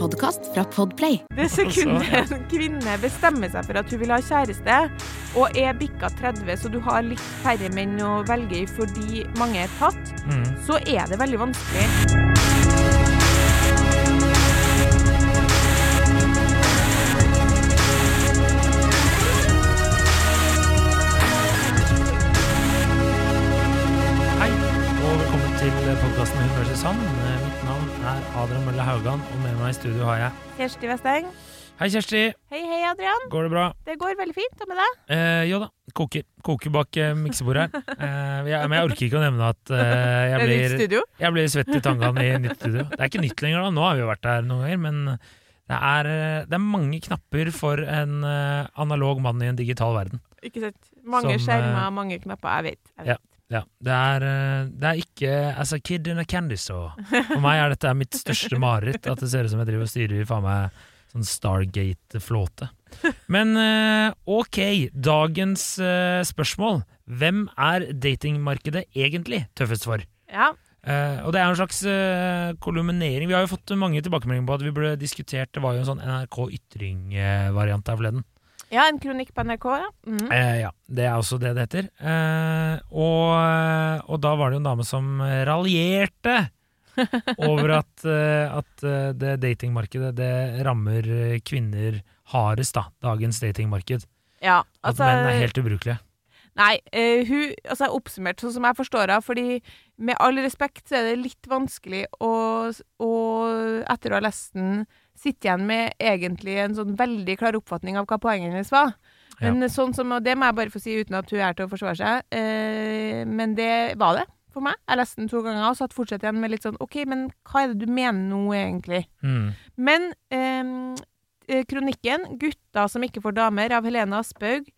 podkast fra Podplay. Det sekundet en kvinne bestemmer seg for at hun vil ha kjæreste, og er bikka 30, så du har litt færre menn å velge i fordi mange er tatt, Mm. så er det veldig vanskelig. Hei, og velkommen til podkasten Hun versus han. Eh, Mitt er Adrian Mølle Haugan, og med meg i studio har jeg Kjersti Westeng. Hei, Kjersti. Hei, hei, Adrian. Går det bra? Det går veldig fint. Og med deg? Eh, jo da, koker. Koker bak eh, miksebordet her. Eh, jeg, men jeg orker ikke å nevne at eh, jeg, blir, jeg blir svett i tangene i nytt studio. Det er ikke nytt lenger, da. Nå har vi jo vært der noen ganger, men det er, eh, det er mange knapper for en eh, analog mann i en digital verden. Ikke sant? Mange Som, skjermer, eh, mange knapper. Jeg vet. Jeg vet. Ja, det er, eh, det er ikke As a kid in a candy store. For meg er dette mitt største mareritt, at det ser ut som jeg driver og styrer faen meg sånn Stargate-flåte. Men eh, ok, dagens eh, spørsmål. Hvem er datingmarkedet egentlig tøffest for? Ja. Uh, og det er en slags uh, kolumnering. Vi har jo fått mange tilbakemeldinger på at vi burde diskutert Det var jo en sånn NRK Ytring-variant her forleden. Ja, en kronikk på NRK, ja. Mm. Eh, ja, det er også det det heter. Eh, og, og da var det jo en dame som raljerte over at, eh, at eh, det datingmarkedet det rammer kvinner hardest, da. Dagens datingmarked. ja. At Altså, menn er helt ubrukelige. Nei, uh, hun altså oppsummert sånn som jeg forstår henne, fordi med all respekt så er det litt vanskelig å, å etter å ha lest den, sitte igjen med egentlig en sånn veldig klar oppfatning av hva poenget hennes var. Ja. Men sånn som, og det må jeg bare få si uten at hun er til å forsvare seg, eh, men det var det for meg. Jeg leste den to ganger og satt fortsatt igjen med litt sånn OK, men hva er det du mener nå, egentlig? Mm. Men ehm, eh, kronikken 'Gutta som ikke får damer' av Helene Aspaug,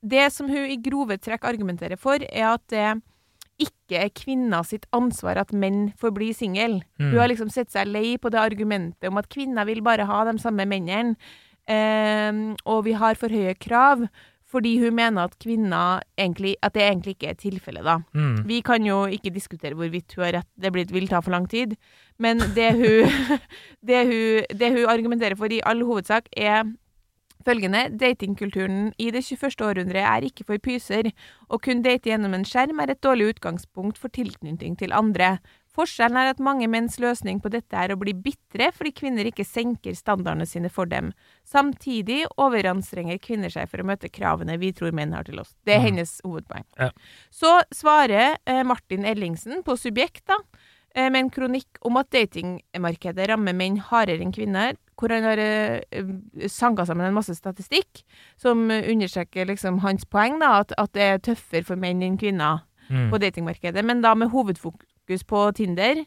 Det som hun i grove trekk argumenterer for, er at det ikke er kvinna sitt ansvar at menn får bli single. Mm. Hun har liksom sett seg lei på det argumentet om at kvinner vil bare ha de samme mennene, ehm, og vi har for høye krav. Fordi hun mener at kvinner egentlig, at det egentlig ikke er tilfellet, da. Mm. Vi kan jo ikke diskutere hvorvidt hun har rett, det blir, vil ta for lang tid. Men det hun, det, hun, det hun argumenterer for i all hovedsak, er følgende. Datingkulturen i det 21. århundret er ikke for pyser. Å kun date gjennom en skjerm er et dårlig utgangspunkt for tilknytning til andre. Forskjellen er at mange menns løsning på dette er å bli bitre fordi kvinner ikke senker standardene sine for dem. Samtidig overanstrenger kvinner seg for å møte kravene vi tror menn har til oss. Det er Mhm. hennes hovedpoeng. Ja. Så svarer eh, Martin Ellingsen på Subjekt da, eh, med en kronikk om at datingmarkedet rammer menn hardere enn kvinner, hvor han har eh, sanka sammen en masse statistikk som eh, understreker liksom hans poeng, da, at, at det er tøffere for menn enn kvinner Mm. på datingmarkedet, men da med hovedfokus på Tinder.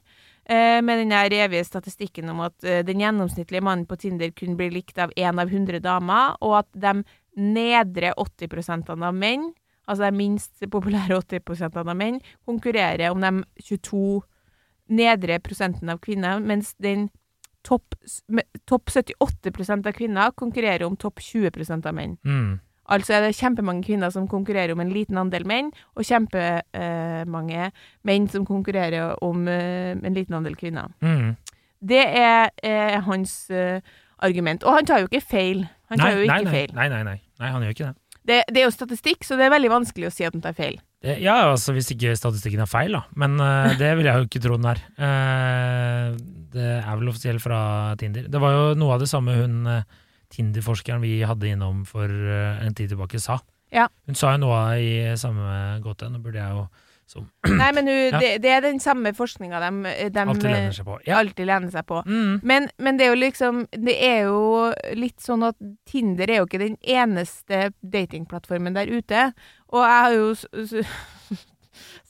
Eh, med den der evige statistikken om at eh, den gjennomsnittlige mannen på Tinder kun blir likt av én av 100 damer, og at de nedre 80% av menn, altså de minst populære 80% av menn, konkurrerer om de 22 nedre prosentene av kvinner, mens den topp top topp 78 av kvinner konkurrerer om topp 20% av menn. Mm. Altså er det kjempemange kvinner som konkurrerer om en liten andel menn, og kjempemange menn som konkurrerer om eh, en liten andel kvinner. Mm. Det er eh, hans eh, argument. Og han tar jo ikke feil. Han tar jo ikke nei, nei, feil. nei, nei, nei, nei, han gjør ikke det. Det, det er jo statistikk, så det er veldig vanskelig å si at han tar feil. Det- Ja, altså hvis ikke statistikken er feil, da. Men uh, det vil jeg jo ikke tro den er. Uh, det er vel offisielt fra Tinder. Det var jo noe av det samme hun eh, Tinder-forskeren vi hadde innom for en tid tilbake, sa. Ja. Hun sa jo noe i samme gåte. Nå burde jeg jo som Nei, men hun, Ja. det, det er den samme forskninga de, de alltid lener seg på. Ja. lener seg på. Mm. Men, men det er jo liksom Det er jo litt sånn at Tinder er jo ikke den eneste datingplattformen der ute. Og jeg har jo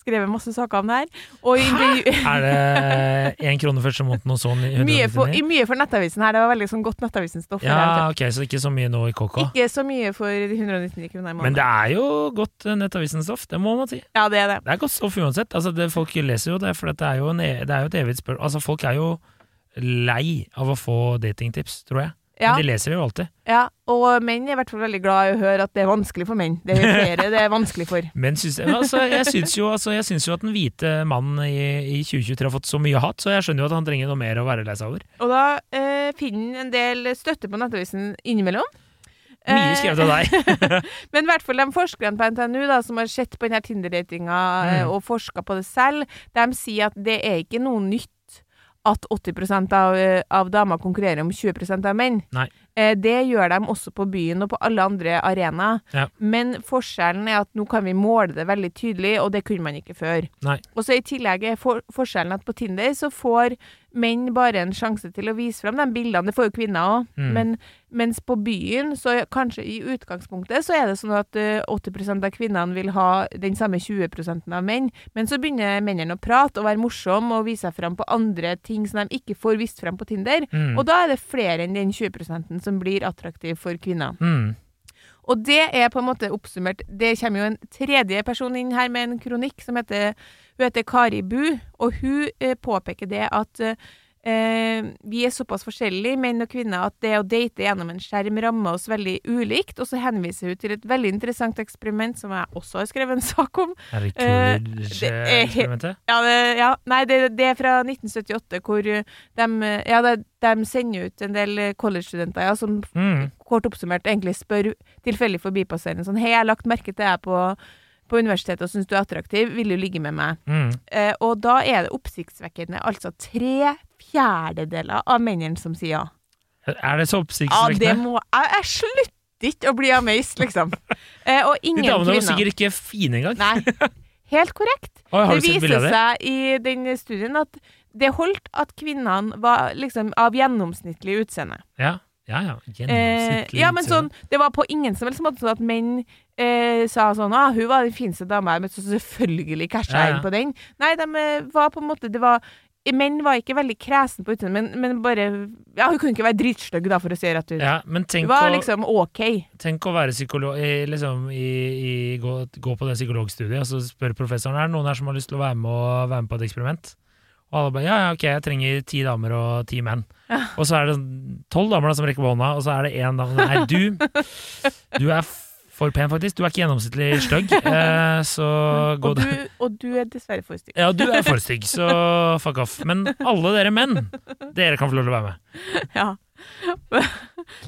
skrevet masse saker om det her. Og intervju- Er det én krone første måneden og sånn? i mye, for, 199? i mye for Nettavisen her. Det var veldig sånn godt Nettavisen-stoff. Ja, ok, så ikke så mye nå i KK. Ikke så mye for 199 kroner i Men det er jo godt eh, Nettavisen-stoff, det må man si. Ja, det er det. Det er godt stoff uansett. Altså, det, folk leser jo det, for det er jo, en, e- det er jo et evig spørsmål. Altså, folk er jo lei av å få datingtips, tror jeg. Ja, Men de leser det jo alltid. ja, og menn er i hvert fall veldig glad i å høre at det er vanskelig for menn. Det er flere det er vanskelig for. Men syns, altså, jeg syns jo, altså, jo at den hvite mannen i, i 2023 har fått så mye hat, så jeg skjønner jo at han trenger noe mer å være lei seg over. Og da eh, finner en del støtte på Nettavisen innimellom. Mye Eh, skrevet av deg. Men i hvert fall de forskerne på NTNU da, som har sett på denne Tinder-datinga eh, Mm. og forska på det selv, de sier at det er ikke noe nytt at 80 av, eh, av damer konkurrerer om 20% av menn. Nei. Eh, Det gjør de også på byen og på alle andre arenaer. Ja. Men forskjellen er at nå kan vi måle det veldig tydelig, og det kunne man ikke før. Nei. Og så I tillegg er for forskjellen at på Tinder så får menn bare en sjanse til å vise fram de bildene. Det får jo kvinner òg. Mm. Men mens på byen, så kanskje i utgangspunktet, så er det sånn at eh, 80 av kvinnene vil ha den samme 20% av menn. Men så begynner mennene å prate og være morsomme og vise seg fram på andre ting som de ikke får vist fram på Tinder. Mm. Og da er det flere enn den 20% som blir attraktiv for kvinner. Mm. Og det er på en måte oppsummert Det kommer jo en tredje person inn her med en kronikk som heter Hun heter Kari Bu, og hun eh, påpeker det at eh, vi er såpass forskjellige, menn og kvinner, at det å date gjennom en skjerm rammer oss veldig ulikt. Og så henviser hun til et veldig interessant eksperiment som jeg også har skrevet en sak om. Er det Eh, Coolidge-eksperimentet? Ja, det, ja nei, det, det er fra 1978, hvor de, ja, de, de sender ut en del college-studenter ja, som Mm. kort oppsummert egentlig spør tilfeldig forbipasserende sånn Hei, jeg har lagt merke til deg på, på universitetet og syns du er attraktiv, vil du ligge med meg? Mm. Eh, og da er det oppsiktsvekkende altså tre fjerdedeler av mennene som sier ja. Er det så oppsiktsvekkende? Ja, det må Jeg, jeg slutter ikke å bli amazed, liksom. Eh, og De damene var sikkert ikke fine engang. Nei. Helt korrekt. Oi, Det viser seg i den studien at det holdt at kvinnene var liksom av gjennomsnittlig utseende. Ja, ja. ja. Eh, ja, men sånn, det var på ingen som helst måte sånn at menn eh, sa sånn ah, 'Hun var den fineste dama jeg møtte, så selvfølgelig casha jeg Ja, ja. inn på den'. Nei, de eh, var på en måte Det var Menn var ikke veldig kresne på utseendet, men, men bare Ja, hun kunne ikke være dritstygg, da, for å si rett ut. Ja, men Hun var å, liksom OK. tenk å være psykolog i, liksom, i, i, gå, gå på det psykologstudiet, og så spør professoren er det noen her som har lyst til å være med, og, være med på et eksperiment. Og alle bare ja, ja, ok, jeg trenger ti damer og ti menn. Ja. Og så er det tolv damer da som rekker på hånda, og så er det én dame Nei, du, du er for pen, faktisk. Du er ikke gjennomsnittlig stygg, eh, så gå Og du, og du er dessverre for stygg. Ja, du er for stygg, så fuck off. Men alle dere menn, dere kan få lov til å være med. Ja.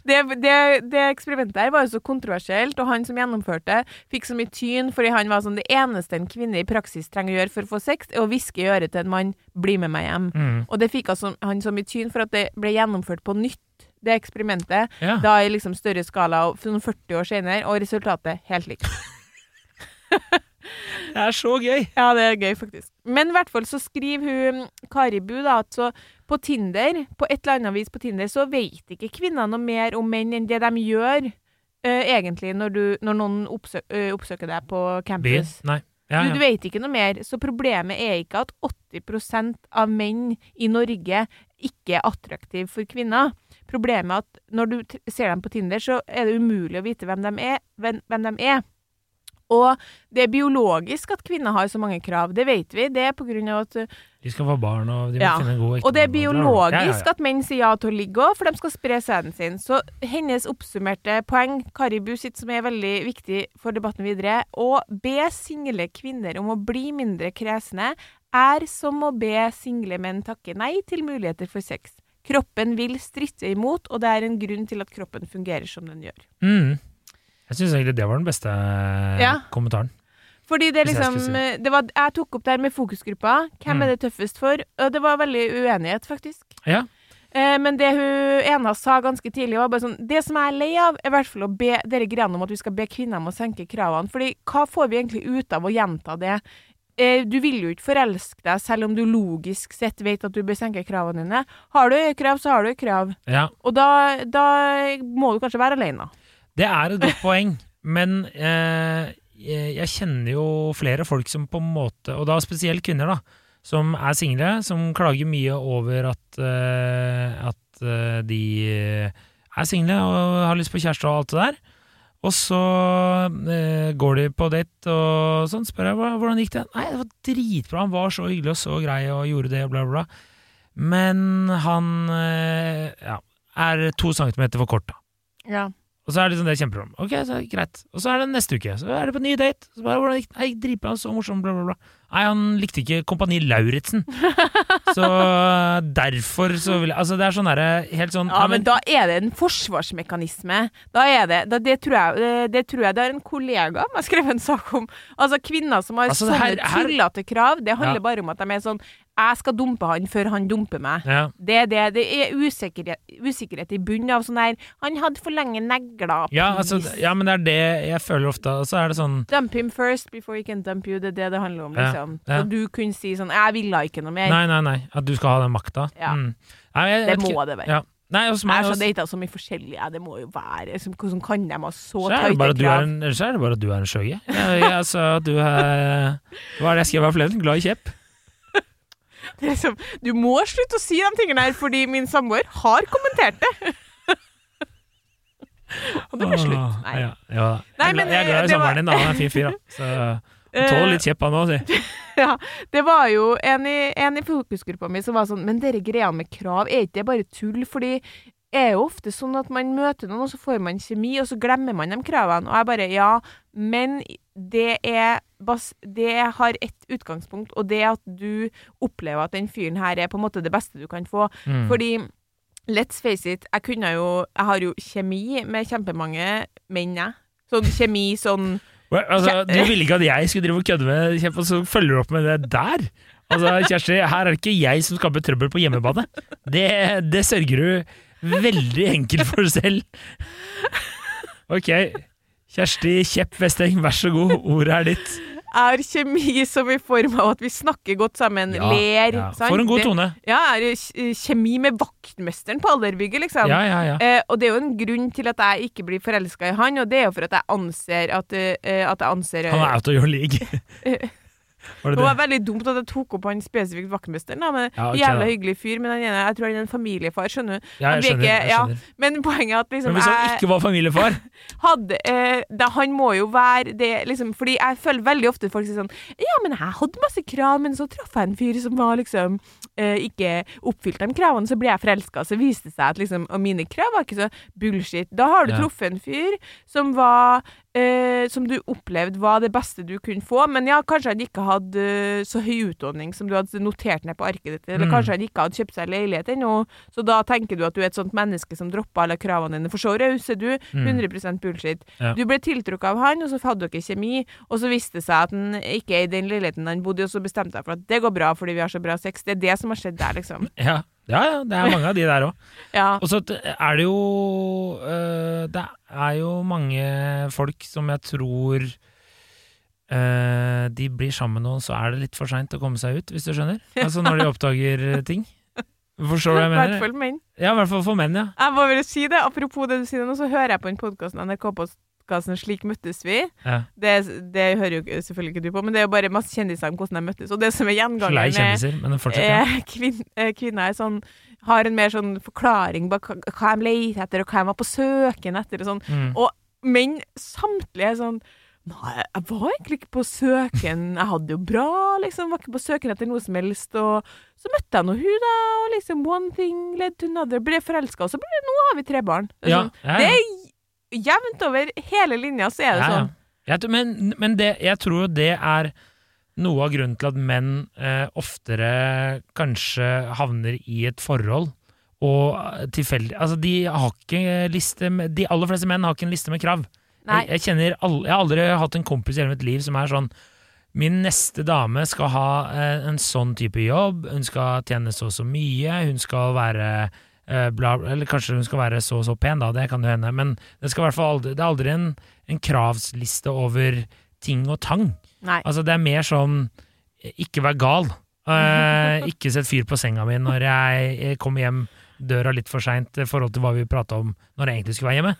Det, det, det eksperimentet her var jo så kontroversielt, og han som gjennomførte, fikk så mye tyn fordi han var sånn Det eneste en kvinne i praksis trenger å gjøre for å få sex, er å hviske i øret til en mann 'bli med meg hjem'. Mm. Og det fikk altså, han så mye tyn for at det ble gjennomført på nytt, det eksperimentet. Ja. Da i liksom større skala, og sånn 40 år senere, og resultatet helt likt. Det er så gøy! Ja, det er gøy, faktisk. Men i hvert fall så skriver hun Kari Bu da, at så på Tinder, på et eller annet vis på Tinder, så vet ikke kvinner noe mer om menn enn det de gjør uh, egentlig når, du, når noen oppsø uh, oppsøker deg på campus. Nei. Ja, Du, du vet ikke noe mer, så problemet er ikke at 80% av menn i Norge ikke er attraktive for kvinner. Problemet er at når du ser dem på Tinder, så er det umulig å vite hvem de er. Hvem, hvem de er. Og det er biologisk at kvinner har så mange krav, det vet vi. Det er på grunn av at De skal få barn, og de må Ja. finne en god ektemann. Og det er biologisk ja, ja, at menn sier ja til å ligge òg, for de skal spre sæden sin. Så hennes oppsummerte poeng, Karibu sitt, som er veldig viktig for debatten videre, å be single kvinner om å bli mindre kresne, er som å be single menn takke nei til muligheter for sex. Kroppen vil stritte imot, og det er en grunn til at kroppen fungerer som den gjør. Mm. Jeg syns egentlig det var den beste Ja. kommentaren. Fordi det liksom jeg det var, Jeg tok opp det her med fokusgruppa. Hvem Mm. er det tøffest for? Og det var veldig uenighet, faktisk. Ja. Eh, men det hun ene sa ganske tidlig, var bare sånn Det som jeg er lei av, er i hvert fall å be dere greiene om at vi skal be kvinner om å senke kravene. Fordi hva får vi egentlig ut av å gjenta det? Eh, du vil jo ikke forelske deg selv om du logisk sett vet at du bør senke kravene dine. Har du krav, så har du krav. ja. Og da, da må du kanskje være alene. Det er et godt poeng, men eh, jeg kjenner jo flere folk som på en måte, og da spesielt kvinner, da, som er single, som klager mye over at, eh, at eh, de er single og har lyst på kjæreste og alt det der. Og så eh, går de på date og sånn, spør jeg hvordan gikk det. Nei, det var dritbra, han var så hyggelig og så grei og gjorde det, bla, bla, bla. Men han eh, ja, er to centimeter for kort, da. Ja. Og så er det liksom det kjempeproblem. Ok, så er det greit. Og så er det neste uke. Så er det på ny date. Så bare, hvordan gikk det? Dritbra, så morsom, bla, bla, bla. Nei, han likte ikke Kompani Lauritzen. Så derfor så vil jeg Altså, det er sånn derre helt sånn Ja, men da er det en forsvarsmekanisme. Da er det da, det, tror jeg, det, det tror jeg det er en kollega som har skrevet en sak om. Altså, kvinner som har Altså, sånne tullete krav, det handler Ja. bare om at de er sånn Jeg skal dumpe han før han dumper meg. ja. Det det. Det er usikkerhet, usikkerhet i bunnen av sånn her Han hadde for lenge negler. Ja, altså, ja, men det er det jeg føler ofte. Og så er det sånn Dump him first before he can dump you. Det er det det handler om, Ja, liksom. ja. Og du kunne si sånn Jeg ville ikke noe mer. Nei, nei, nei. At du skal ha den makta. Ja. Mm. Nei, jeg, det må det være. Ja. Nei, Jeg meg så også- data så mye forskjellig. Det må jo være som, Hvordan kan de ha så er krav? Så er det bare at du er en skjøge. Altså, du er Hva er det jeg skrev her flere? Glad i kjepp? Det liksom, du må slutte å si de tingene her, fordi min samboer har kommentert det. Og det ble slutt. Nei. Ja, ja. Nei, Jeg, men, jeg er glad i samboeren din, da. Han er en fin fyr, da. Så tåler litt kjepper nå, si. Ja, det var jo en i, en i fokusgruppa mi som var sånn Men dere greiene med krav, er ikke det bare tull? Fordi det er jo ofte sånn at man møter noen, og så får man kjemi, og så glemmer man de kravene. Og jeg bare Ja, men det er bas Det har ett utgangspunkt, og det er at du opplever at den fyren her er på en måte det beste du kan få. Mm. Fordi Let's face it, jeg kunne jo Jeg har jo kjemi med kjempemange menn, jeg. Sånn kjemi, sånn Altså, du ville ikke at jeg skulle drive og kødde med kjepp, og så følger du opp med det der? Altså, Kjersti, her er det ikke jeg som skaper trøbbel på hjemmebane. Det, det sørger du veldig enkelt for selv. Ok. Kjersti Kjepp Vesteng, vær så god, ordet er ditt. Er kjemi som i form av at vi snakker godt sammen, Ja, ler. ja. For en god Det- tone. Ja, er det kj- kjemi med vaktmesteren på Allerbygget, liksom. Ja, ja, ja. Eh, og det er jo en grunn til at jeg ikke blir forelska i han, og det er jo for at jeg anser at, uh, at jeg anser Han er out of your league. Var det Det var veldig dumt at jeg tok opp han spesifikt vaktmesteren. Men Ja, okay, Jævla hyggelig fyr, men ene, jeg tror han er en familiefar, skjønner du. Ja, jeg skjønner. Jeg ja, skjønner. Men poenget er at liksom Men hvis han ikke var familiefar hadde eh, da, Han må jo være det liksom Fordi jeg føler veldig ofte folk sier sånn Ja, men jeg hadde masse krav, men så traff jeg en fyr som var liksom eh, ikke oppfylte de kravene, så ble jeg forelska. Så viste det seg at liksom Og mine krav var ikke så bullshit. Da har du Ja. truffet en fyr som var eh, Som du opplevde var det beste du kunne få, men ja, kanskje han ikke hadde eh, så høy utdanning som du hadde notert ned på arket ditt, eller Mm. kanskje han ikke hadde kjøpt seg leilighet ennå, så da tenker du at du er et sånt menneske som dropper alle kravene dine, for så raus er du. Mm. 100 bullshit. Ja. Du ble tiltrukket av han, og så hadde dere kjemi, og så viste det seg at han ikke er i den leiligheten han bodde i, og så bestemte jeg for at det går bra fordi vi har så bra sex. Det er det som har skjedd der, liksom. Ja, ja, ja det er mange av de der òg. Ja. Og så er det jo øh, Det er jo mange folk som jeg tror øh, De blir sammen med noen, så er det litt for seint å komme seg ut, hvis du skjønner? Altså når de oppdager ting. Forstår du hva I jeg hvert mener? fall menn. Ja, i hvert fall for menn, ja. Jeg må bare si det, apropos det du sier nå, så hører jeg på den podkasten NRK-podkasten Slik møttes vi. ja. Det, det hører jo selvfølgelig ikke du på, men det er jo bare masse kjendiser om hvordan de møttes. Og det som er gjengangen gjengangeren med. Ja. eh, kvin, kvinner er sånn har en mer sånn forklaring på hva, de leter etter, og hva de var på søken etter, og sånn. Mm. Og menn samtlige er sånn Nei, jeg var egentlig ikke på søken. Jeg hadde det jo bra, liksom. Var ikke på søken etter noe som helst. Og så møtte jeg nå hun, da, og liksom one thing led to another. Ble forelska, og så ble Nå har vi tre barn. Ja, sånn, ja, det er jevnt over hele linja, så er det Ja, ja. sånn. Jeg men men det, jeg tror jo det er noe av grunnen til at menn eh, oftere kanskje havner i et forhold og eh, tilfeldig Altså, de har ikke liste med, De aller fleste menn har ikke en liste med krav. Jeg, jeg kjenner all, Jeg har aldri hatt en kompis i hele mitt liv som er sånn Min neste dame skal ha eh, en sånn type jobb, hun skal tjene så og så mye, hun skal være bla, Eller kanskje hun skal være så og så pen, da, det kan jo hende, men det, skal hvert fall aldri, det er aldri en, en kravsliste over ting og tang. Nei. Altså, det er mer sånn ikke vær gal. Eh, ikke sett fyr på senga mi når jeg, jeg kommer hjem døra litt for seint i forhold til hva vi prata om når jeg egentlig skulle være hjemme.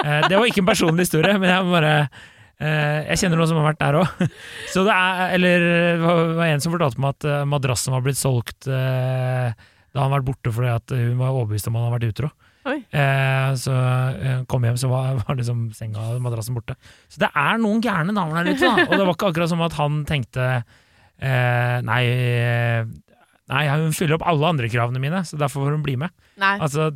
Eh, det var ikke en personlig historie, men jeg bare eh, Jeg kjenner noen som har vært der òg. Så det er Eller det var var en som fortalte meg at eh, madrassen var blitt solgt eh, da han vært borte fordi at hun var overbevist om han hadde vært utro. Eh, så eh, kom hjem, så var, var liksom senga og madrassen borte. Så det er noen gærne damer der ute, da. Og det var ikke akkurat som at han tenkte eh, Nei, nei, hun fyller opp alle andre kravene mine, så derfor får hun bli med. Nei. Altså,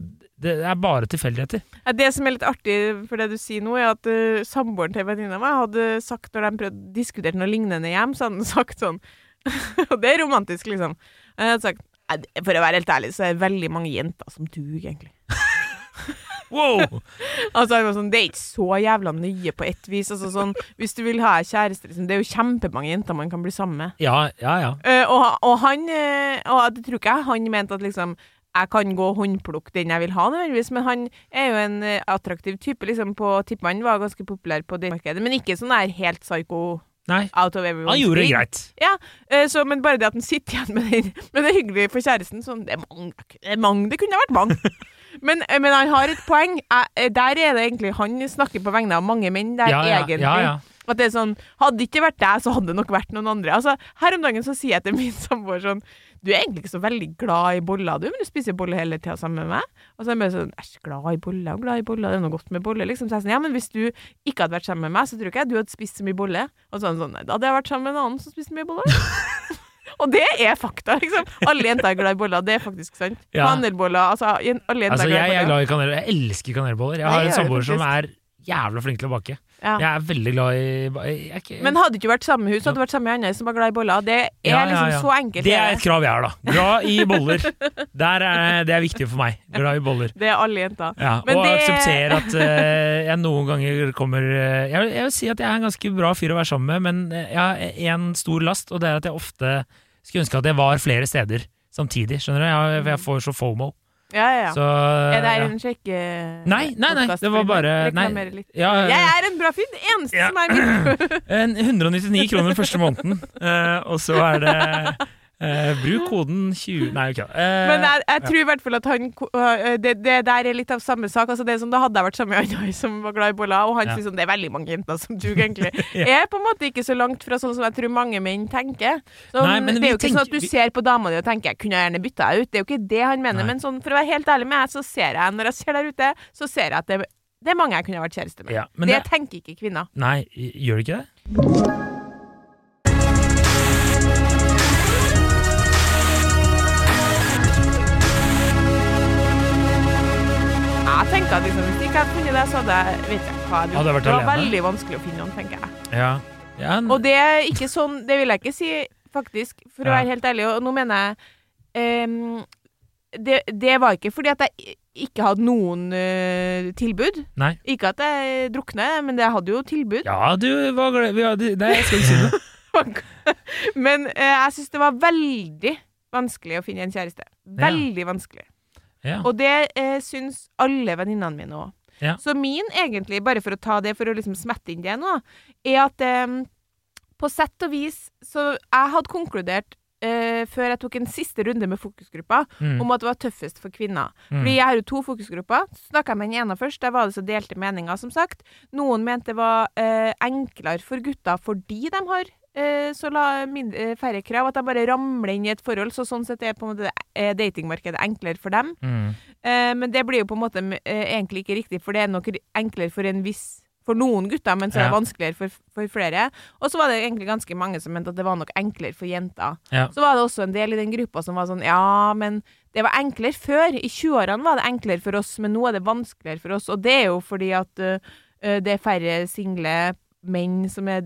det er bare tilfeldigheter. Det som er litt artig for det du sier nå, er at uh, samboeren til venninna mi hadde sagt, når de prøvde diskuterte noe lignende hjem, så hadde han sagt sånn Og det er romantisk, liksom. Han hadde sagt "Nei, det- For å være helt ærlig, så er det veldig mange jenter som duger, egentlig. Wow! Altså, sånn, Det er ikke så jævla nøye på ett vis. Altså, sånn, hvis du vil ha kjæreste, liksom, det er jo kjempemange jenter man kan bli sammen med. Ja, ja, ja. Uh, og, og han eh, Og det tror ikke jeg han mente at liksom jeg kan gå og håndplukke den jeg vil ha, nødvendigvis, men han er jo en eh, attraktiv type. liksom på Tippmann var ganske populær på det markedet, men ikke sånn der helt psycho Nei, out of everyone's han gjorde det greit. Ja, så, men bare det at han sitter igjen med den Men det er hyggelig for kjæresten. Sånn, det, er mange, det mange, det kunne vært mange. men, eh, men han har et poeng. Eh, der er det egentlig Han snakker på vegne av mange menn der, Ja, ja, egentlig. ja. At det er sånn Hadde det ikke vært deg, så hadde det nok vært noen andre. Altså, Her om dagen så sier jeg til min samboer sånn Du er egentlig ikke så veldig glad i boller, du, men du spiser boller hele tida sammen med meg. Og så er jeg bare sånn Æsj, glad i boller og glad i boller, det er noe godt med boller, liksom. Så jeg er sånn, ja, men hvis du ikke hadde vært sammen med meg, så tror ikke jeg du hadde spist så mye bolle. Og så sånn, nei, da hadde jeg vært sammen med en annen som spiste mye boller. og det er fakta, liksom. Alle jenter er glad i boller, det er faktisk sant. Ja. Kanelboller, altså alle jenter Altså, er glad i er glad i kanelboller, Jeg elsker kanelboller. Jeg Nei, har jeg en samboer som er jævla flink til å bake. Ja. Jeg er veldig glad i jeg, jeg Men hadde du ikke vært samme hus, hadde du vært sammen med andre som var glad i boller. Det er Ja, ja, liksom så enkelt. Det er et krav jeg har, da. Glad i boller. Der er, det er viktig for meg. Glad i boller. Det er alle jenter. Og det- akseptere at uh, jeg noen ganger kommer uh, jeg, vil, jeg vil si at jeg er en ganske bra fyr å være sammen med, men eh, jeg har en stor last, og det er at jeg ofte skulle ønske at jeg var flere steder samtidig. Skjønner du? Jeg, jeg får så fomo. Ja, ja. Så, er det her en sjekke... Nei, nei, nei, det var bare- nei. Ja, Jeg er en bra fyr. Det eneste Ja. som er mitt 199 kroner første måneden, eh, og så er det eh, Bruk koden 20 Nei, ok. Eh, Men jeg, jeg tror i hvert fall at han det, det der er litt av samme sak. Altså det er som Da hadde jeg vært sammen med Anna som var glad i boller, og han Ja. synes sånn, det er veldig mange jenter som duger, egentlig. Ja. Er på en måte ikke så langt fra sånn som jeg tror mange menn tenker. Så, Nei, det er jo ikke sånn at du vi- ser på dama di og tenker 'jeg kunne gjerne bytta deg ut'. Det er jo ikke det han mener. Nei. Men sånn, for å være helt ærlig med deg, så ser jeg når jeg ser der ute, så ser jeg at det, det er mange jeg kunne vært kjæreste med. Ja, det, det- tenker ikke kvinner. Nei, gjør det ikke det? At liksom, Hvis ikke jeg hadde funnet det, så hadde jeg vet jeg hva jeg hadde Hadde vært Det var alene? veldig vanskelig å finne noen, tenker jeg. Ja. ja Og det er ikke sånn Det vil jeg ikke si, faktisk, for å være helt ærlig. Og nå mener jeg um, det, det var ikke fordi at jeg ikke hadde noen uh, tilbud. Nei. Ikke at jeg drukner, men jeg hadde jo tilbud. Ja, du var glad ja, du, Nei, jeg skal ikke si noe. men uh, jeg syns det var veldig vanskelig å finne en kjæreste. Veldig vanskelig. Ja. Og det eh, syns alle venninnene mine òg. Ja. Så min, egentlig, bare for å ta det, for å liksom smette inn det nå, er at eh, på sett og vis Så jeg hadde konkludert eh, før jeg tok en siste runde med fokusgruppa, Mm. om at det var tøffest for kvinner. Mm. Fordi jeg har jo to fokusgrupper. Så Snakka jeg med den ene først, der var det så delte meninger, som sagt. Noen mente det var eh, enklere for gutter fordi de har så la, eh, færre krav, at de bare ramler inn i et forhold. Så sånn sett er på en måte eh, datingmarkedet enklere for dem. Mm. Eh, men det blir jo på en måte eh, egentlig ikke riktig, for det er nok enklere for en viss for noen gutter, men så er det Ja. vanskeligere for, for flere. Og så var det egentlig ganske mange som mente at det var nok enklere for jenter. Ja. Så var det også en del i den gruppa som var sånn Ja, men det var enklere før. I 20-årene var det enklere for oss, men nå er det vanskeligere for oss. Og det er jo fordi at uh, det er færre single menn som er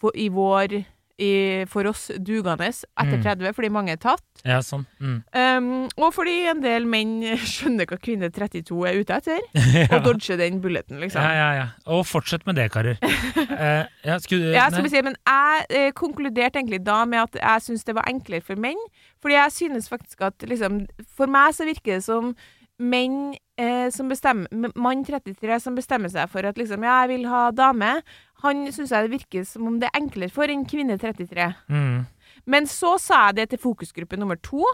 for, i vår i, for oss dugende etter Mm. 30, fordi mange er tatt. Ja, sånn. Mm. Um, og fordi en del menn skjønner hva kvinne 32 er ute etter, ja. og dodger den bulleten, liksom. ja, ja, ja. Og fortsett med det, karer. uh, ja, skulle, Ja, skal vi si, men jeg uh, konkluderte egentlig da med at jeg syns det var enklere for menn. Fordi jeg synes faktisk at liksom For meg så virker det som menn eh, som bestemmer Mann 33 som bestemmer seg for at liksom Ja, jeg vil ha dame. Han syns jeg det virker som om det er enklere for en kvinne 33. Mm. Men så sa jeg det til fokusgruppe nummer to,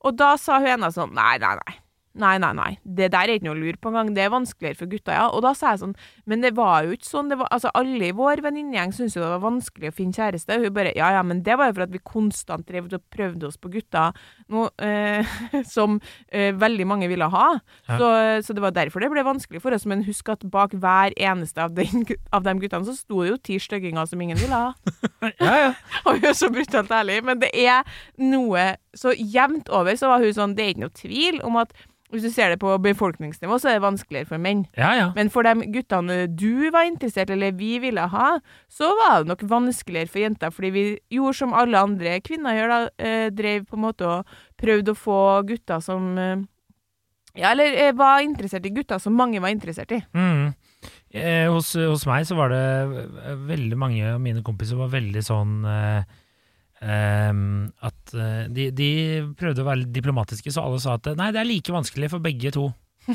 og da sa hun ene sånn Nei, nei, nei. Nei, nei, nei. Det der er ikke noe å lure på engang. Det er vanskeligere for gutta, ja. Og da sa jeg sånn Men det var jo ikke sånn. Det var, altså, alle i vår venninnegjeng syntes jo det var vanskelig å finne kjæreste. Hun bare Ja, ja, men det var jo for at vi konstant drev og prøvde oss på gutta noe, eh, som eh, veldig mange ville ha. Ja. Så, så det var derfor det ble vanskelig for oss. Men husk at bak hver eneste av, den, av de guttene så sto det jo ti stygginger som ingen ville ha. Ja, ja. Og vi er så brutalt ærlige, men det er noe så jevnt over så var hun sånn Det er ikke noe tvil om at hvis du ser det på befolkningsnivå, så er det vanskeligere for menn. Ja, ja. Men for de guttene du var interessert eller vi ville ha, så var det nok vanskeligere for jenter, fordi vi gjorde som alle andre kvinner gjør, da. Eh, drev på en måte og prøvde å få gutter som eh, Ja, eller eh, var interessert i gutter som mange var interessert i. Mm. Eh, hos, hos meg så var det veldig mange av mine kompiser var veldig sånn eh, ehm, at eh, de, de prøvde å være diplomatiske, så alle sa at nei, det er like vanskelig for begge to,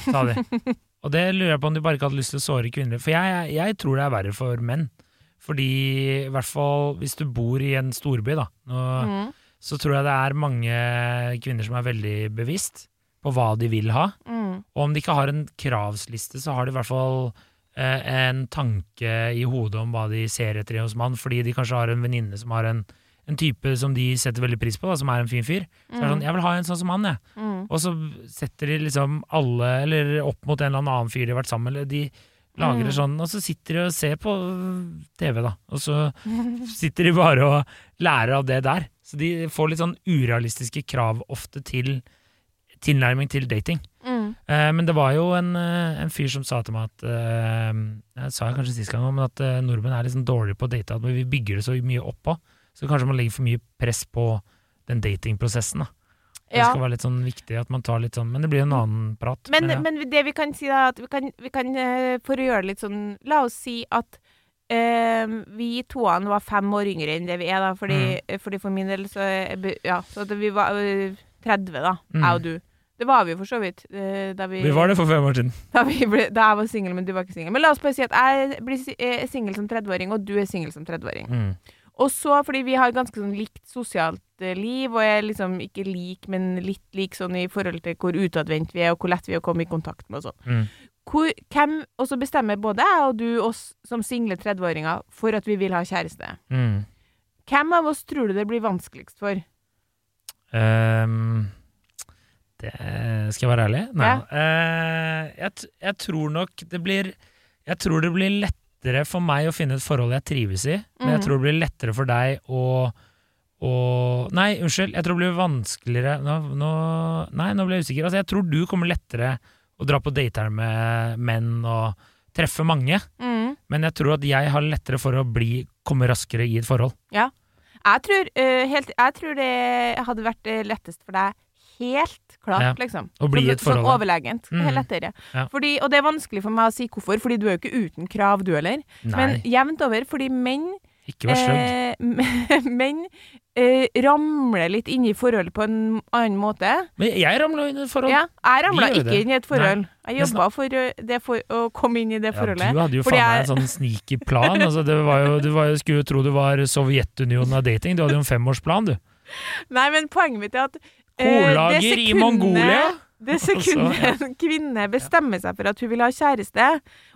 sa de. Og det lurer jeg på om de bare ikke hadde lyst til å såre kvinner. For jeg, jeg tror det er verre for menn. Fordi i hvert fall hvis du bor i en storby, da, og, Mm. så tror jeg det er mange kvinner som er veldig bevisst på hva de vil ha. Mm. Og om de ikke har en kravsliste, så har de i hvert fall eh, en tanke i hodet om hva de ser etter hos mann, fordi de kanskje har en venninne som har en, en type som de setter veldig pris på, da, som er en fin fyr. Så er det sånn, jeg vil ha en sånn som han, jeg. Mm. Og så setter de liksom alle, eller opp mot en eller annen fyr de har vært sammen med, eller de lager det Mm. sånn, og så sitter de og ser på TV, da. Og så sitter de bare og lærer av det der. Så de får litt sånn urealistiske krav ofte til tilnærming til dating. Mm. Eh, men det var jo en, eh, en fyr som sa til meg at eh, Jeg sa kanskje sist gang, men at eh, nordmenn er litt sånn dårlige på å date. At vi bygger det så mye oppå. Så kanskje man legger for mye press på den datingprosessen. da. Det Ja. skal være litt sånn viktig at man tar litt sånn Men det blir en annen prat. Men, ja. men det vi kan si, da, at vi kan, vi kan eh, for å gjøre det litt sånn La oss si at Uh, vi toene var fem år yngre enn det vi er, da. Fordi, Mm. eh, fordi for min del så Ja, så vi var eh, 30, da. Mm. Jeg og du. Det var vi jo for så vidt. Da vi, Vi var det for fem år siden. Da, vi ble, da jeg var singel, men du var ikke singel. Men la oss bare si at jeg blir si- singel som 30-åring, og du er singel som 30-åring. Mm. Og så, fordi vi har ganske sånn likt sosialt eh, liv, og er liksom ikke lik, men litt lik sånn i forhold til hvor utadvendt vi er, og hvor lett vi er å komme i kontakt med og sånn. Mm. Hvem, og så bestemmer både jeg og du oss som single 30-åringer for at vi vil ha kjæreste. Mm. Hvem av oss tror du det blir vanskeligst for? Um, det Skal jeg være ærlig? Nei. Ja. Uh, jeg, jeg tror nok det blir Jeg tror det blir lettere for meg å finne et forhold jeg trives i, men jeg Mhm. tror det blir lettere for deg å og Nei, unnskyld. Jeg tror det blir vanskeligere nå, nå, Nei, nå ble jeg usikker. Altså, jeg tror du kommer lettere å dra på dater med menn og treffe mange, Mm. men jeg tror at jeg har lettere for å bli, komme raskere i et forhold. Jeg tror, uh, helt, jeg tror det hadde vært lettest for deg helt klart, Ja, liksom. å bli et Sånn forhold, overlegent. Mm. Helt lettere. Ja. Fordi, og det er vanskelig for meg å si hvorfor, fordi du er jo ikke uten krav, du heller. Nei, Men jevnt over, fordi menn ikke vær stygg. eh, Menn eh, ramler litt inn i forhold på en annen måte. Men jeg ramla inn i et forhold. Ja, jeg ramla ikke det. inn i et forhold. Jeg Men jobba for, eh, det for å komme inn i det forholdet. Ja, du hadde jo faen meg jeg- en sånn sneaky plan. Altså, det var jo, du var, jo- skulle jo tro du var Sovjetunionen av dating. Du hadde jo en femårsplan, du. Nei, men poenget mitt er at eh, Korlager det i Mongolia. Det Altså, sekundet en kvinne bestemmer seg for at hun vil ha kjæreste,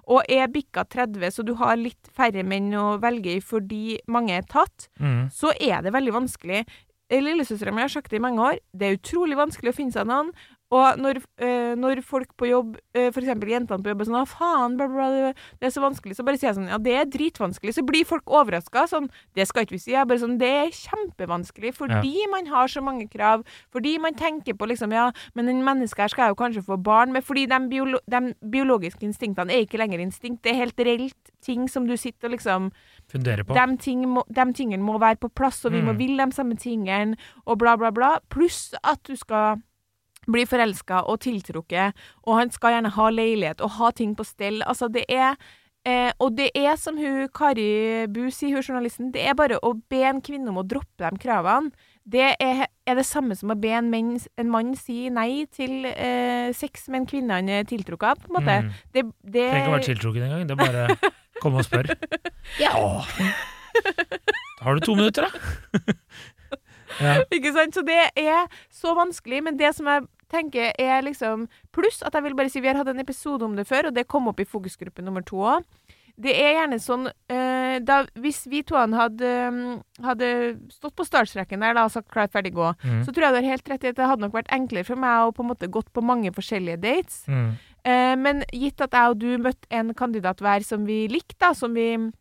og er bikka 30, så du har litt færre menn å velge i fordi mange er tatt, Mm. så er det veldig vanskelig. Lillesøstera mi har sagt det i mange år. Det er utrolig vanskelig å finne seg noen. Og når, øh, når folk på jobb, øh, f.eks. jentene på jobb, er sånn 'Å, faen, bla, bla, bla, det er så vanskelig', så bare sier jeg sånn 'Ja, det er dritvanskelig'. Så blir folk overraska. Sånn 'Det skal ikke vi si'. Jeg bare sånn 'Det er kjempevanskelig fordi man har så mange krav'. Fordi man tenker på liksom 'Ja, men den mennesket her skal jeg jo kanskje få barn med'. Fordi de, biolo de biologiske instinktene er ikke lenger instinkt. Det er helt reelt ting som du sitter og liksom Funderer på. de, ting må, de tingene må være på plass, og vi må Mm. ville de samme tingene, og bla, bla, bla. Pluss at du skal bli forelska og tiltrukket, og han skal gjerne ha leilighet og ha ting på stell. Altså, det er eh, Og det er, som hun Kari Bu sier, hun journalisten, det er bare å be en kvinne om å droppe de kravene. Det er, er det samme som å be en, menn, en mann si nei til eh, sex med en kvinne han er tiltrukket av, på en måte. Mm. Det, det Trenger ikke å være tiltrukket engang. Det er bare å komme og spørre. Ja. Har du to minutter, da? ja. Ikke sant? Så det er så vanskelig, men det som jeg tenker er liksom Pluss at jeg vil bare si vi har hatt en episode om det før, og det kom opp i fokusgruppe nummer to òg. Det er gjerne sånn eh, da, Hvis vi to hadde, mm, hadde stått på startstreken der da, og sagt 'klar, ferdig, gå', Mm. så tror jeg du har helt rett i at det hadde nok vært enklere for meg å på en måte gått på mange forskjellige dates. Mm. Eh, men gitt at jeg og du møtte en kandidat hver som vi likte, da, som vi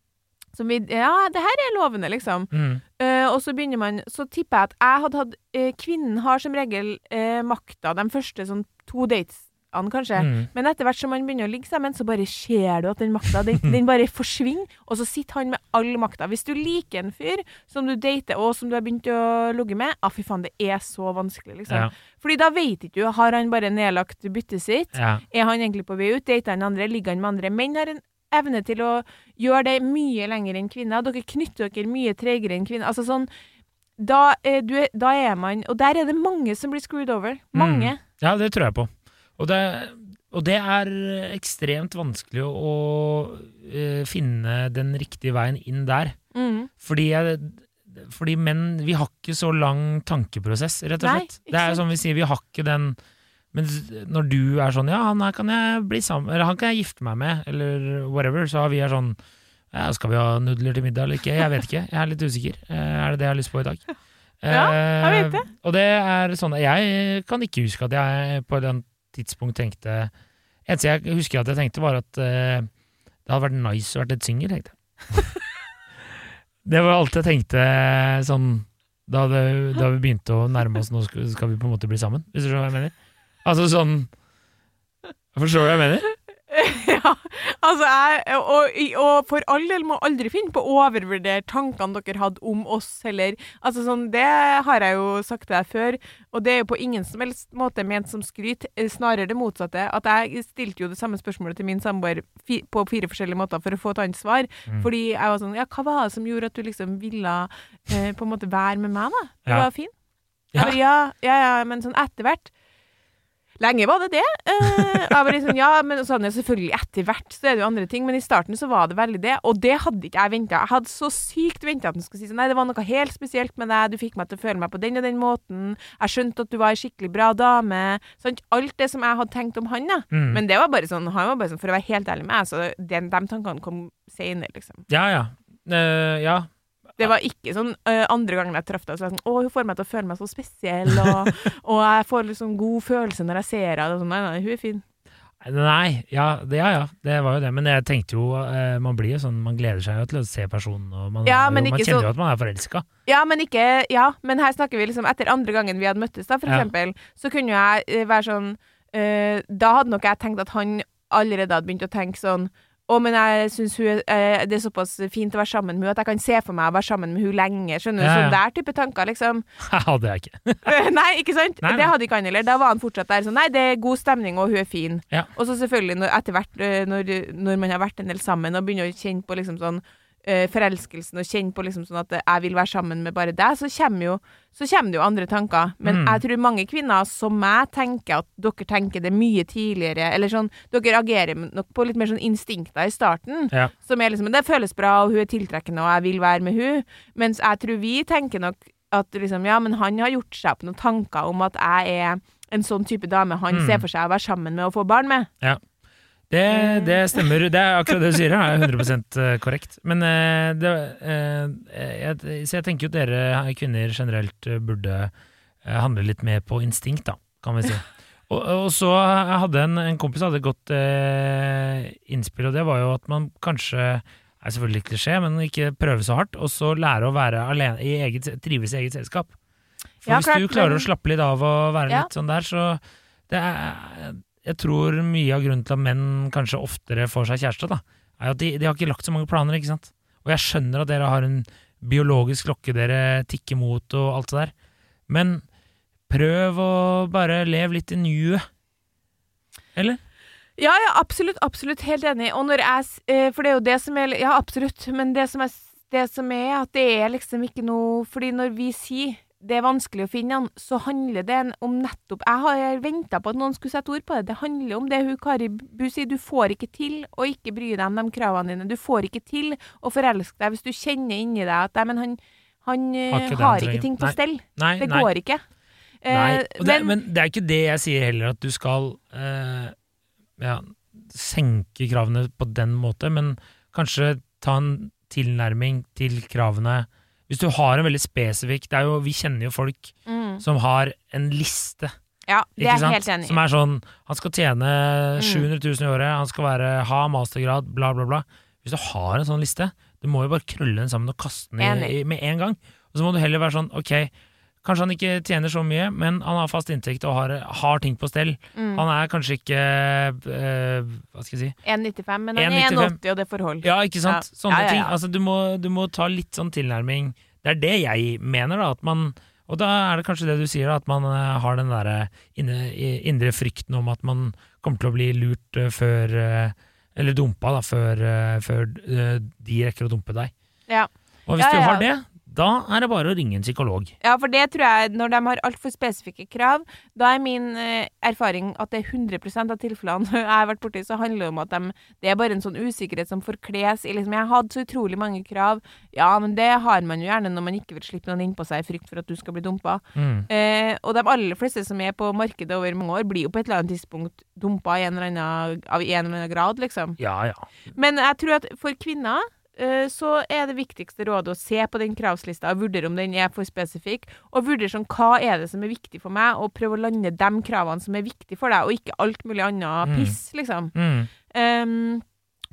som vi Ja, det her er lovende, liksom. Mm. Uh, og så begynner man Så tipper jeg at jeg hadde hatt uh, Kvinnen har som regel uh, makta de første sånn to datesene, kanskje. Mm. Men etter hvert som man begynner å ligge sammen, så bare ser du at den makta den, den bare forsvinner. Og så sitter han med all makta. Hvis du liker en fyr som du dater, og som du har begynt å ligge med, ah, fy faen, det er så vanskelig, liksom. Ja. Fordi da vet ikke du. Har han bare nedlagt byttet sitt? Ja. Er han egentlig på vei ut? Dater han andre? Ligger han med andre? Menn har en evne til å gjøre det mye lenger enn kvinner. Dere knytter dere mye tregere enn kvinner. Altså sånn da, er du, da er man Og der er det mange som blir screwed over. Mange. Ja, det tror jeg på. Og det, og det er ekstremt vanskelig å, å eh, finne den riktige veien inn der. Mm. Fordi, fordi menn Vi har ikke så lang tankeprosess, rett og slett. Nei, det er som vi sier, vi har ikke den Men når du er sånn Ja, han her kan jeg bli sammen Eller han kan jeg gifte meg med, eller whatever, så har vi er sånn ja, Skal vi ha nudler til middag eller ikke? Jeg vet ikke. Jeg er litt usikker. Eh, Er det det jeg har lyst på i dag? Ja, jeg vet det. Eh, Og det er sånn Jeg kan ikke huske at jeg på et tidspunkt tenkte Eneste jeg husker at jeg tenkte, var at eh, det hadde vært nice å vært litt singel, tenkte jeg. det var alt jeg tenkte sånn da, det, da vi begynte å nærme oss Nå skal vi på en måte bli sammen, hvis du skjønner hva jeg mener? Altså sånn Forstår du hva jeg mener? ja, altså jeg og, og for all del må aldri finne på å overvurdere tankene dere hadde om oss, heller. Altså sånn, det har jeg jo sagt til deg før, og det er jo på ingen som helst måte ment som skryt, snarere det motsatte. At jeg stilte jo det samme spørsmålet til min samboer fi, på fire forskjellige måter for å få et annet svar. Mm. Fordi jeg var sånn Ja, hva var det som gjorde at du liksom ville eh, på en måte være med meg, da? Du Ja. var fin. Ja. Eller, ja, ja, ja, men sånn etter hvert Lenge var det det. Eh, jeg var liksom, ja, men så hadde jeg selvfølgelig etter hvert så er det jo andre ting, men i starten så var det veldig det, og det hadde ikke jeg venta. Jeg hadde så sykt venta at han skulle si sånn, nei, det var noe helt spesielt med deg, du fikk meg til å føle meg på den og den måten, jeg skjønte at du var ei skikkelig bra dame, sant, alt det som jeg hadde tenkt om han, da. Mm. Men det var bare sånn, han var bare sånn, for å være helt ærlig med meg, så den, de tankene kom senere, liksom. Ja, ja. Uh, ja. Det var ikke sånn uh, andre gangen jeg traff deg, så var jeg sånn Å, hun får meg til å føle meg så spesiell, og, og jeg får liksom god følelse når jeg ser henne. Sånn, nei, nei, hun er fin. Nei, ja, det, ja, ja, det var jo det. Men jeg tenkte jo eh, Man blir jo sånn, man gleder seg jo til å se personen, og man, Ja, jo, man kjenner så- jo at man er forelska. Ja, men ikke Ja, men her snakker vi liksom etter andre gangen vi hadde møttes, da, for eksempel. Så kunne jeg øh, være sånn øh, Da hadde nok jeg tenkt at han allerede hadde begynt å tenke sånn å, men jeg syns eh, det er såpass fint å være sammen med henne at jeg kan se for meg å være sammen med hun lenge. Skjønner du? Ja, ja. Sånn der type tanker, liksom. Hadde jeg ikke. nei, ikke sant? Nei, nei. Det hadde ikke han heller. Da var han fortsatt der sånn Nei, det er god stemning, og hun er fin. Ja. Og så selvfølgelig, når, etter hvert, øh, når, når man har vært en del sammen og begynner å kjenne på liksom sånn forelskelsen og kjenne på liksom sånn at jeg vil være sammen med bare deg, så kommer jo, så kommer det jo andre tanker. Men Mm. jeg tror mange kvinner som meg tenker at dere tenker det mye tidligere, eller sånn Dere agerer nok på litt mer sånn instinkter i starten. Ja. Som er liksom det føles bra, og hun er tiltrekkende, og jeg vil være med hun Mens jeg tror vi tenker nok at liksom Ja, men han har gjort seg opp noen tanker om at jeg er en sånn type dame han Mm. ser for seg å være sammen med og få barn med. Det, det stemmer. Det er akkurat det du sier, er 100% korrekt. Men eh, det, eh, jeg, Så jeg tenker jo at dere kvinner generelt eh, burde eh, handle litt mer på instinkt, da, kan vi si. Og, og så hadde en, en kompis hadde et godt eh, innspill, og det var jo at man kanskje er selvfølgelig klisjé, men ikke prøve så hardt, og så lære å være alene i eget, trives i eget selskap. For Ja, hvis klart, du klarer å slappe litt av og være Ja. litt sånn der, så det er, Jeg tror mye av grunnen til at menn kanskje oftere får seg kjæreste, da, er at de, de har ikke lagt så mange planer, ikke sant. Og jeg skjønner at dere har en biologisk klokke dere tikker mot og alt det der, men prøv å bare leve litt i nuet. Eller? Ja, ja, absolutt, absolutt, helt enig. Og når jeg eh, For det er jo det som er Ja, absolutt, men det som er, det som er at det er liksom ikke noe Fordi når vi sier det er vanskelig å finne han, så handler det om nettopp Jeg har venta på at noen skulle sette ord på det. Det handler om det hun Kari Bu sier. Du får ikke til å ikke bry deg om de kravene dine. Du får ikke til å forelske deg hvis du kjenner inni deg at nei, men han, han eh, Har ikke har ikke ting på Nei. stell. Nei, Det nei. går ikke. Nei, Eh, det, men, det er ikke det jeg sier heller, at du skal eh, ja, senke kravene på den måte, men kanskje ta en tilnærming til kravene Hvis du har en veldig spesifikk det er jo, Vi kjenner jo folk mm, som har en liste, ja, det er jeg sant? helt enig i. Som er sånn Han skal tjene Mm. 700 000 i året, han skal være, ha mastergrad, bla, bla, bla. Hvis du har en sånn liste, Du må jo bare krølle den sammen og kaste den i, i, med en gang. Og så må du heller være sånn ok, kanskje han ikke tjener så mye, men han har fast inntekt og har, har ting på stell. Mm. Han er kanskje ikke eh, Hva skal jeg si 1,95, men han er 1,80, og det får holde. Ja, ikke sant? Ja. Sånne Ja, ja, ting. Altså, du må, du må ta litt sånn tilnærming. Det er det jeg mener, da. At man og da er det kanskje det du sier, da, at man eh, har den derre indre frykten om at man kommer til å bli lurt eh, før Eller dumpa, da, før, før de rekker å dumpe deg. Ja. Og hvis du har det, da er det bare å ringe en psykolog. Ja, for det tror jeg, når de har altfor spesifikke krav, da er min eh, erfaring at det er 100 av tilfellene jeg har vært borti, så handler det om at de, det er bare en sånn usikkerhet som forkles i liksom Jeg hadde så utrolig mange krav. Ja, men det har man jo gjerne når man ikke vil slippe noen innpå seg i frykt for at du skal bli dumpa. Mm. Eh, og de aller fleste som er på markedet over mange år, blir jo på et eller annet tidspunkt dumpa i en eller annen, av en eller annen grad, liksom. Ja, ja. Men jeg tror at for kvinner så er det viktigste rådet å se på den kravslista og vurdere om den er for spesifikk, og vurdere sånn hva er det som er viktig for meg, og prøve å lande de kravene som er viktige for deg, og ikke alt mulig annet Mm. piss, liksom. Mm. Um,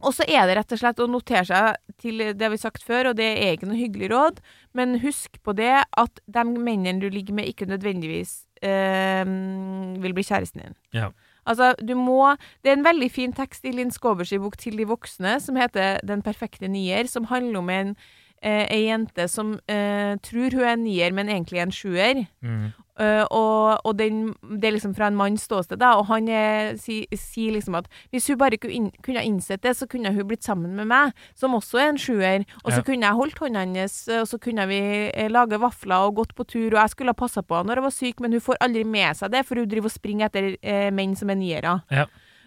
og så er det rett og slett å notere seg til det vi har sagt før, og det er ikke noe hyggelig råd, men husk på det at de mennene du ligger med, ikke nødvendigvis um, vil bli kjæresten din. Ja. Altså, du må Det er en veldig fin tekst i Linn Skåbers bok 'Til de voksne', som heter 'Den perfekte nier', som handler om en, eh, ei jente som eh, tror hun er en nier, men egentlig en sjuer. Mm. Uh, og og den, det er liksom fra en manns ståsted, da, og han sier si- liksom at hvis hun bare kunne, kunne innsett det, så kunne hun blitt sammen med meg, som også er en sjuer, og så Ja. kunne jeg holdt hånda hennes, og så kunne vi eh, lage vafler og gått på tur, og jeg skulle ha passa på henne når jeg var syk, men hun får aldri med seg det, for hun driver og springer etter eh, menn som er niere. Ja.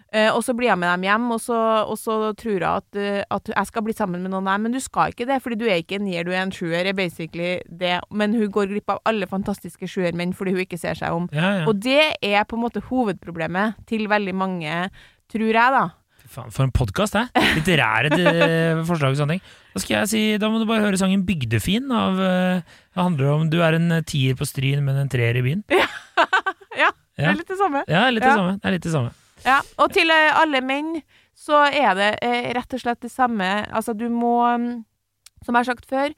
Eh, og så blir jeg med dem hjem, og så, og så tror jeg at, eh, at jeg skal bli sammen med noen. Nei, men du skal ikke det, fordi du er ikke en nier, du er en sjuer, er basically det. Men hun går glipp av alle fantastiske sjuermenn fordi hun ikke ser seg om. Ja, ja. Og det er på en måte hovedproblemet til veldig mange, tror jeg, da. Faen, for en podkast, hæ? Litterære eh, forslag og sånne ting. Da skal jeg si, da må du bare høre sangen 'Bygdefin' av eh, Det handler om du er en tier på Stryn, men en treer i byen. Ja, Ja. det er litt det samme. Ja, litt det samme. Det er litt det samme. Ja, og til eh, alle menn så er det eh, rett og slett det samme. Altså, du må mm, Som jeg har sagt før,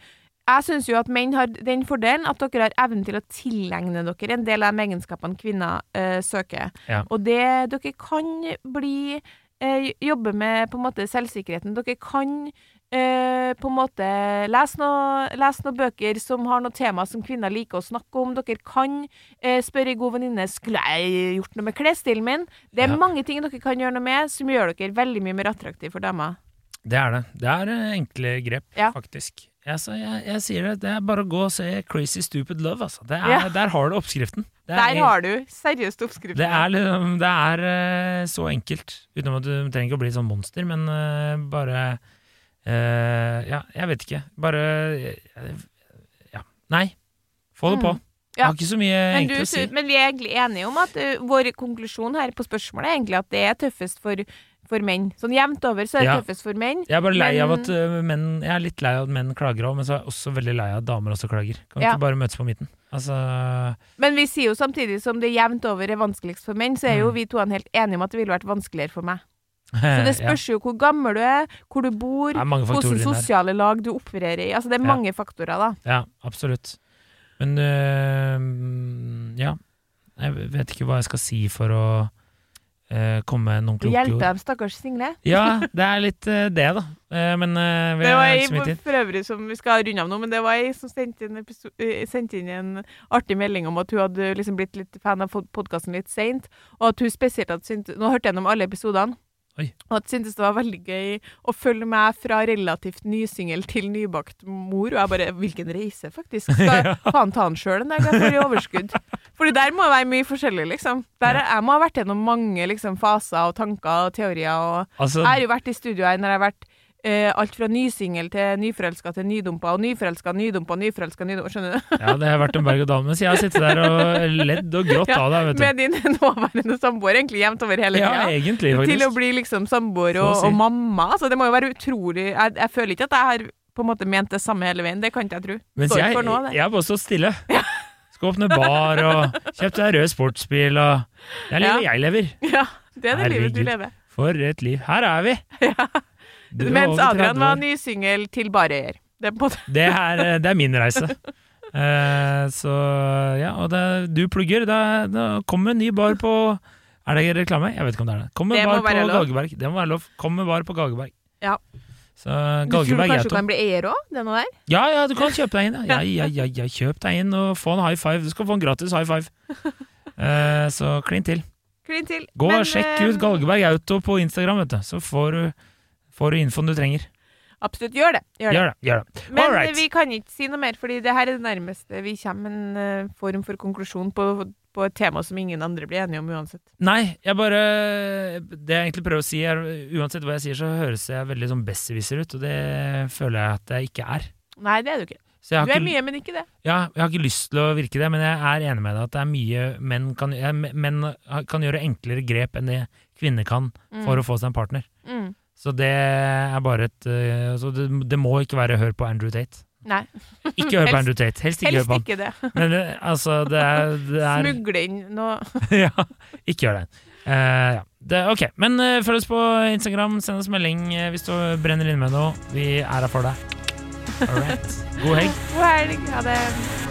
jeg syns jo at menn har den fordelen at dere har evnen til å tilegne dere en del av de egenskapene kvinner eh, søker. Ja. Og det dere kan bli eh, Jobbe med på en måte selvsikkerheten. Dere kan eh, på en måte les noen noe bøker som har noe tema som kvinner liker å snakke om. Dere kan eh, spørre ei god venninne Skulle jeg gjort noe med klesstilen min. Det er Ja. mange ting dere kan gjøre noe med som gjør dere veldig mye mer attraktive for damer. Det er det. Det er eh, enkle grep, Ja. faktisk. Jeg, så jeg, jeg sier det. Det er bare å gå og se Crazy Stupid Love, altså. Det er, Ja. Der har du oppskriften. Er, Der har du seriøst oppskriften. det er, liksom, det er eh, så enkelt. Utenom at du trenger ikke å bli sånn monster, men uh, bare eh, Ja, jeg vet ikke. Bare eh, Ja. Nei. Få det på. Mm. Jeg har ikke så mye men, du, egentlig å si. men vi er egentlig enige om at uh, vår konklusjon her på spørsmålet er egentlig at det er tøffest for, for menn. Sånn jevnt over så er det Ja. tøffest for menn. Jeg er bare lei av at uh, menn Jeg er litt lei av at menn klager òg, men så er jeg også veldig lei av at damer også klager. Kan vi Ja. ikke bare møtes på midten? Altså Men vi sier jo samtidig som det jevnt over er vanskeligst for menn, så er jo Mm. vi to helt enige om at det ville vært vanskeligere for meg. Så det spørs jo hvor gammel du er, hvor du bor, hvilke sosiale lag du opererer i. Altså det er Ja. mange faktorer, da. Ja, absolutt. Men øh, ja. Jeg vet ikke hva jeg skal si for å øh, komme med noen kloke ord. dem, stakkars Single. Ja, det er litt øh, det, da. Eh, men øh, vi Det var ei for øvrig som vi skal runde av nå, men det var ei som sendte inn, eh, sendte inn en artig melding om at hun hadde liksom blitt litt fan av podkasten litt seint, og at hun spesielt hadde syntes Nå hørte jeg gjennom alle episodene. Oi. Og at syntes det var veldig gøy å følge meg fra relativt nysingel til nybakt mor. Og jeg bare Hvilken reise, faktisk. Skal faen ta den sjøl en dag? Jeg får i overskudd. Fordi der må det være mye forskjellig, liksom. Der, Jeg må ha vært gjennom mange liksom, faser og tanker og teorier. og Altså, jeg har jo vært i studio her når jeg har vært eh, alt fra nysingel til nyforelska til nydumpa, og nyforelska, nydumpa, nyforelska, nydumpa. Skjønner du? ja, det har vært en berg-og-dal-men, så jeg har sittet der og ledd og grått Ja, av deg, vet du. Med din nåværende samboer, egentlig jevnt over hele Ja, egentlig, faktisk. Til å bli liksom samboer og, si. og mamma. Så det må jo være utrolig Jeg, jeg føler ikke at jeg har på en måte ment det samme hele veien. Det kan ikke jeg tro. Mens Står jeg, for nå, det. jeg har bare stått stille. Skal åpne bar og kjøpt deg rød sportsbil og Det er livet jeg lever. Ja, det er det livet du lever. For et liv. Her er vi! Er Mens over 30 Adrian var ny singel til bare eier. Det Det er, det er min reise. Eh, så ja, og det, du plugger. Det, det kommer en ny bar på Er det reklame? Jeg vet ikke om det er det. Må bar på lov. Det må være lov. Kommer bar på Gageberg. Ja. Så Du tror kanskje du kan bli eier òg? Det noe der? Ja, ja, du kan kjøpe deg inn. Ja, ja, ja, ja, kjøp deg inn og få en high five. Du skal få en gratis high five. Eh, så klin til. Klin til. Gå og sjekk eh, ut Galgeberg Auto på Instagram, vet du. Så får du, får du infoen du trenger. Absolutt, gjør det. Gjør det. Gjør det. gjør det. Men right. vi kan ikke si noe mer, fordi det her er det nærmeste vi kommer en eh, form for konklusjon på, på et tema som ingen andre blir enige om uansett. Nei, jeg bare Det jeg egentlig prøver å si, er uansett hva jeg sier, så høres jeg veldig sånn besserwisser ut, og det føler jeg at jeg ikke er. Nei, det er du ikke. Du er ikke, mye, men ikke det. ja, jeg har ikke lyst til å virke det, men jeg er enig med deg at det er mye menn kan, menn kan gjøre enklere grep enn det kvinner kan Mm. for å få seg en partner. Mm. Så det er bare et øh, så det, det må ikke være hør på Andrew Tate. Nei, Ikke hør på Andrew Tate. Helst ikke hør på ikke det. Men det, altså, det er, det er Smugle inn noe ja, ikke gjør det. Uh, ja. det. Ok, men uh, følg oss på Instagram. Send oss melding uh, hvis du brenner inne med noe. Vi er her for deg. All right. God helg. God helg. Ha det.